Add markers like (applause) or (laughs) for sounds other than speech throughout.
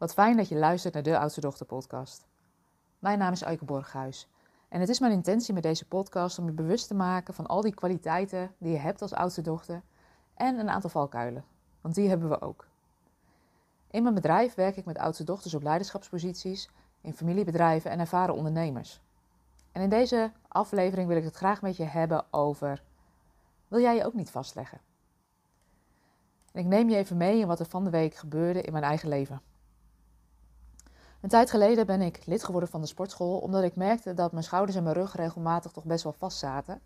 Wat fijn dat je luistert naar de Oudste Dochter podcast. Mijn naam is Eike Borghuis en het is mijn intentie met deze podcast om je bewust te maken van al die kwaliteiten die je hebt als oudste dochter en een aantal valkuilen, want die hebben we ook. In mijn bedrijf werk ik met oudste dochters op leiderschapsposities, in familiebedrijven en ervaren ondernemers. En in deze aflevering wil ik het graag met je hebben over: wil jij je ook niet vastleggen? En ik neem je even mee in wat er van de week gebeurde in mijn eigen leven. Een tijd geleden ben ik lid geworden van de sportschool omdat ik merkte dat mijn schouders en mijn rug regelmatig toch best wel vast zaten.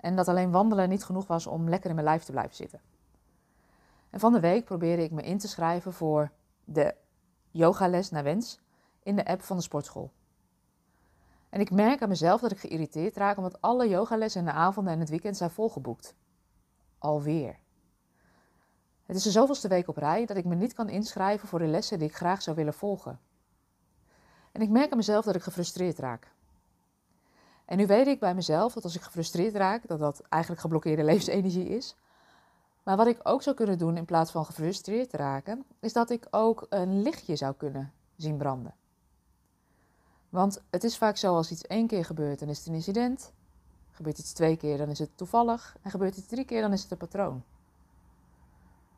En dat alleen wandelen niet genoeg was om lekker in mijn lijf te blijven zitten. En van de week probeerde ik me in te schrijven voor de yogales naar wens in de app van de sportschool. En ik merk aan mezelf dat ik geïrriteerd raak omdat alle yogalessen in de avonden en het weekend zijn volgeboekt. Alweer. Het is de zoveelste week op rij dat ik me niet kan inschrijven voor de lessen die ik graag zou willen volgen. En ik merk aan mezelf dat ik gefrustreerd raak. En nu weet ik bij mezelf dat als ik gefrustreerd raak, dat dat eigenlijk geblokkeerde (laughs) levensenergie is. Maar wat ik ook zou kunnen doen in plaats van gefrustreerd te raken, is dat ik ook een lichtje zou kunnen zien branden. Want het is vaak zo als iets één keer gebeurt, dan is het een incident. Gebeurt iets twee keer, dan is het toevallig. En gebeurt iets drie keer, dan is het een patroon.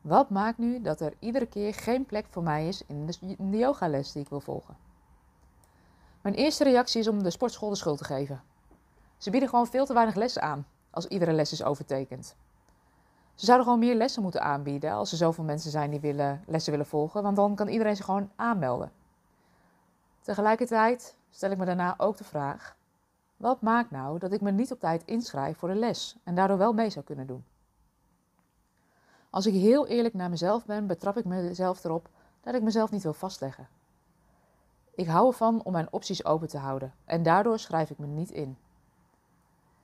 Wat maakt nu dat er iedere keer geen plek voor mij is in de, yogales die ik wil volgen? Mijn eerste reactie is om de sportschool de schuld te geven. Ze bieden gewoon veel te weinig lessen aan als iedere les is overtekend. Ze zouden gewoon meer lessen moeten aanbieden als er zoveel mensen zijn die willen, lessen willen volgen, want dan kan iedereen zich gewoon aanmelden. Tegelijkertijd stel ik me daarna ook de vraag: wat maakt nou dat ik me niet op tijd inschrijf voor de les en daardoor wel mee zou kunnen doen? Als ik heel eerlijk naar mezelf ben, betrap ik mezelf erop dat ik mezelf niet wil vastleggen. Ik hou ervan om mijn opties open te houden en daardoor schrijf ik me niet in.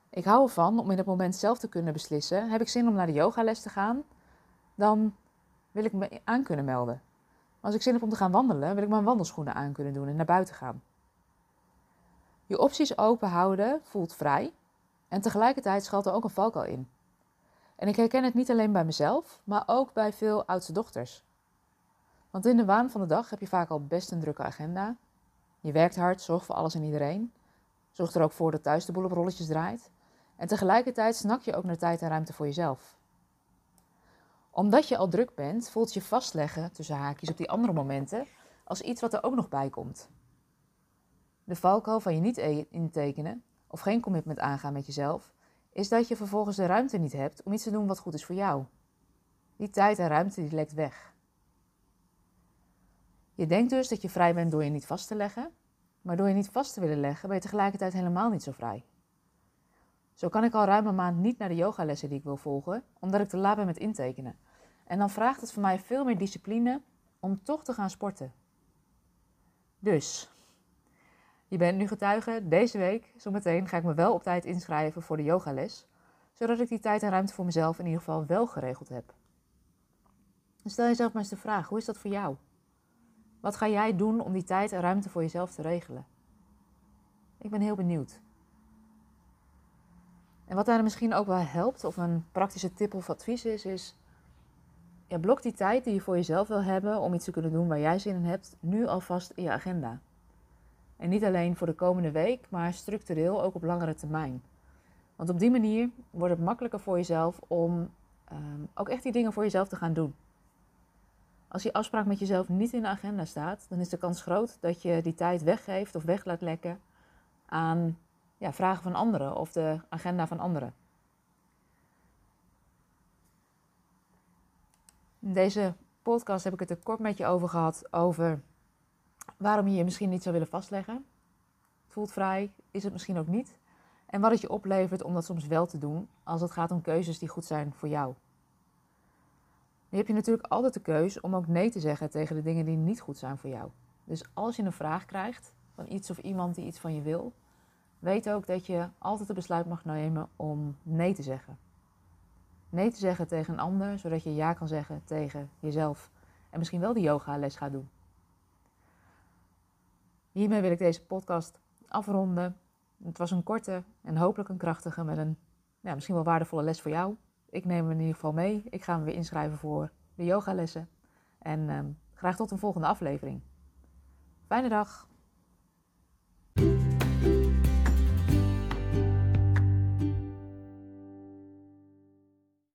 Ik hou ervan om in het moment zelf te kunnen beslissen: heb ik zin om naar de yogales te gaan? Dan wil ik me aan kunnen melden. als ik zin heb om te gaan wandelen, wil ik mijn wandelschoenen aan kunnen doen en naar buiten gaan. Je opties open houden voelt vrij en tegelijkertijd schuilt er ook een valkuil in. En ik herken het niet alleen bij mezelf, maar ook bij veel oudste dochters. Want in de waan van de dag heb je vaak al best een drukke agenda. Je werkt hard, zorgt voor alles en iedereen. Zorgt er ook voor dat thuis de boel op rolletjes draait. En tegelijkertijd snak je ook naar tijd en ruimte voor jezelf. Omdat je al druk bent, voelt je vastleggen tussen haakjes op die andere momenten als iets wat er ook nog bij komt. De valkuil van je niet e- intekenen of geen commitment aangaan met jezelf, is dat je vervolgens de ruimte niet hebt om iets te doen wat goed is voor jou. Die tijd en ruimte die lekt weg. Je denkt dus dat je vrij bent door je niet vast te leggen, maar door je niet vast te willen leggen ben je tegelijkertijd helemaal niet zo vrij. Zo kan ik al ruim een maand niet naar de yogalessen die ik wil volgen, omdat ik te laat ben met intekenen. En dan vraagt het voor mij veel meer discipline om toch te gaan sporten. Dus, je bent nu getuige, deze week, zometeen, ga ik me wel op tijd inschrijven voor de yogales, zodat ik die tijd en ruimte voor mezelf in ieder geval wel geregeld heb. Stel jezelf maar eens de vraag, hoe is dat voor jou? Wat ga jij doen om die tijd en ruimte voor jezelf te regelen? Ik ben heel benieuwd. En wat daar misschien ook wel helpt, of een praktische tip of advies is, is ja, blok die tijd die je voor jezelf wil hebben om iets te kunnen doen waar jij zin in hebt, nu alvast in je agenda. En niet alleen voor de komende week, maar structureel ook op langere termijn. Want op die manier wordt het makkelijker voor jezelf om um, ook echt die dingen voor jezelf te gaan doen. Als die afspraak met jezelf niet in de agenda staat, dan is de kans groot dat je die tijd weggeeft of weg laat lekken aan ja, vragen van anderen of de agenda van anderen. In deze podcast heb ik het er kort met je over gehad over waarom je je misschien niet zou willen vastleggen. Voelt vrij, is het misschien ook niet. En wat het je oplevert om dat soms wel te doen als het gaat om keuzes die goed zijn voor jou. Nu heb je natuurlijk altijd de keus om ook nee te zeggen tegen de dingen die niet goed zijn voor jou. Dus als je een vraag krijgt van iets of iemand die iets van je wil, weet ook dat je altijd het besluit mag nemen om nee te zeggen. Nee te zeggen tegen een ander, zodat je ja kan zeggen tegen jezelf. En misschien wel de yoga les gaat doen. Hiermee wil ik deze podcast afronden. Het was een korte en hopelijk een krachtige met een ja, misschien wel waardevolle les voor jou. Ik neem hem in ieder geval mee. Ik ga me weer inschrijven voor de yogalessen. En ehm, graag tot een volgende aflevering. Fijne dag!